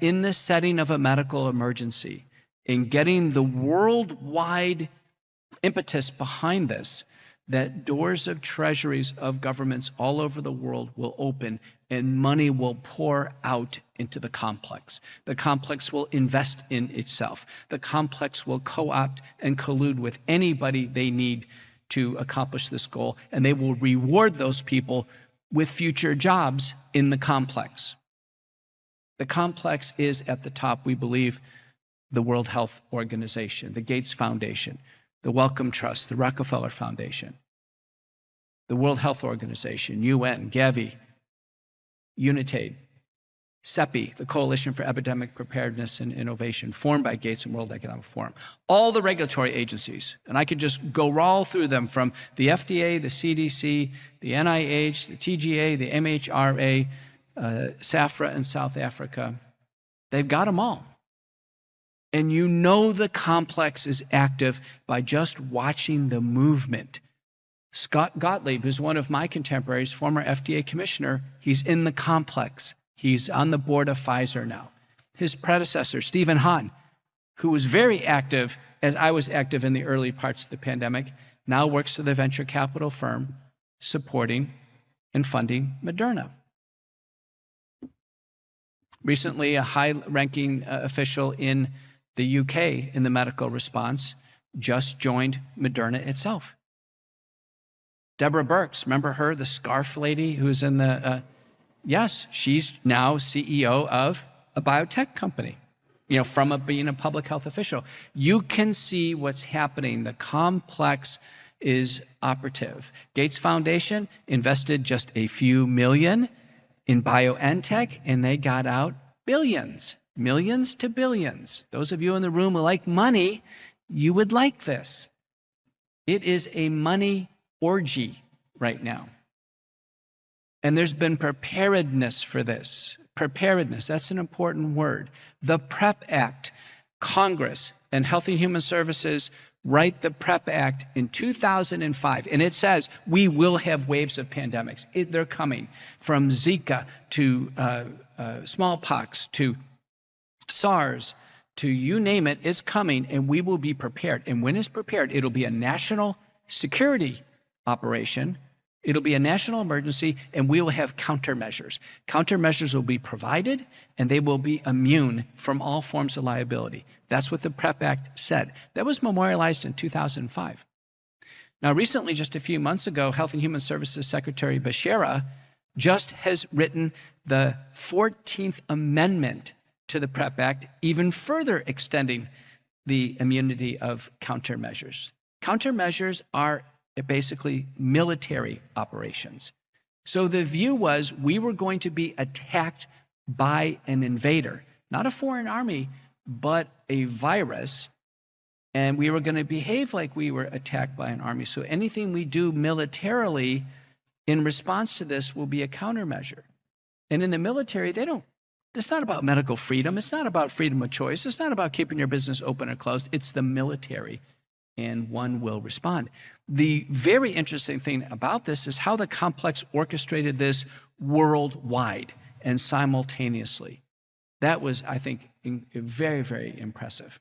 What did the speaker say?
in the setting of a medical emergency, in getting the worldwide impetus behind this, that doors of treasuries of governments all over the world will open and money will pour out into the complex. The complex will invest in itself. The complex will co opt and collude with anybody they need to accomplish this goal, and they will reward those people with future jobs in the complex. The complex is at the top, we believe, the World Health Organization, the Gates Foundation, the Wellcome Trust, the Rockefeller Foundation, the World Health Organization, UN, Gavi, UNITAID, CEPI, the Coalition for Epidemic Preparedness and Innovation, formed by Gates and World Economic Forum. All the regulatory agencies, and I could just go all through them from the FDA, the CDC, the NIH, the TGA, the MHRA, uh, SAHPRA in South Africa, they've got them all. And you know the complex is active by just watching the movement. Scott Gottlieb is one of my contemporaries, former FDA commissioner. He's in the complex. He's on the board of Pfizer now. His predecessor, Stephen Hahn, who was very active as I was active in the early parts of the pandemic, now works for the venture capital firm supporting and funding Moderna. Recently, a high ranking uh, official in the UK in the medical response just joined Moderna itself. Deborah Birx, remember her, the scarf lady who's in the. Uh, yes, she's now CEO of a biotech company, you know, from a, being a public health official. You can see what's happening. The complex is operative. Gates Foundation invested just a few million in BioNTech, and they got out billions, millions to billions. Those of you in the room who like money, you would like this. It is a money orgy right now. And there's been preparedness for this. Preparedness, that's an important word. The PrEP Act, Congress and Health and Human Services write the PrEP Act in 2005, and it says we will have waves of pandemics. It, they're coming from Zika to uh, uh, smallpox to SARS to you name it, it's coming, and we will be prepared. And when it's prepared, it'll be a national security operation. It'll be a national emergency, and we will have countermeasures. Countermeasures will be provided, and they will be immune from all forms of liability. That's what the PrEP Act said. That was memorialized in 2005. Now, recently, just a few months ago, Health and Human Services Secretary Becerra just has written the 14th Amendment to the PrEP Act, even further extending the immunity of countermeasures. Countermeasures are basically military operations. So the view was we were going to be attacked by an invader, not a foreign army, but a virus. And we were going to behave like we were attacked by an army. So anything we do militarily in response to this will be a countermeasure. And in the military, they don't, it's not about medical freedom. It's not about freedom of choice. It's not about keeping your business open or closed. It's the military and one will respond. The very interesting thing about this is how the complex orchestrated this worldwide and simultaneously. That was, I think, very, very impressive.